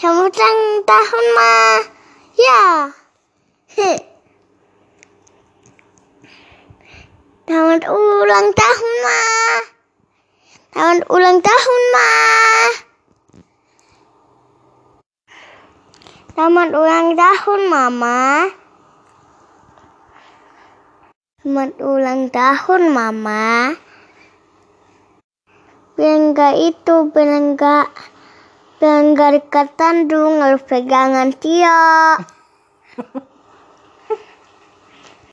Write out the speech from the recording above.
Selamat ulang tahun, Ma. Ya. Selamat ulang tahun, Ma. Selamat ulang tahun, Ma. Selamat ulang tahun, Mama. Selamat ulang tahun, Mama. Belengga itu, belengga, belengga dekat tandung, harus pegangan tiap.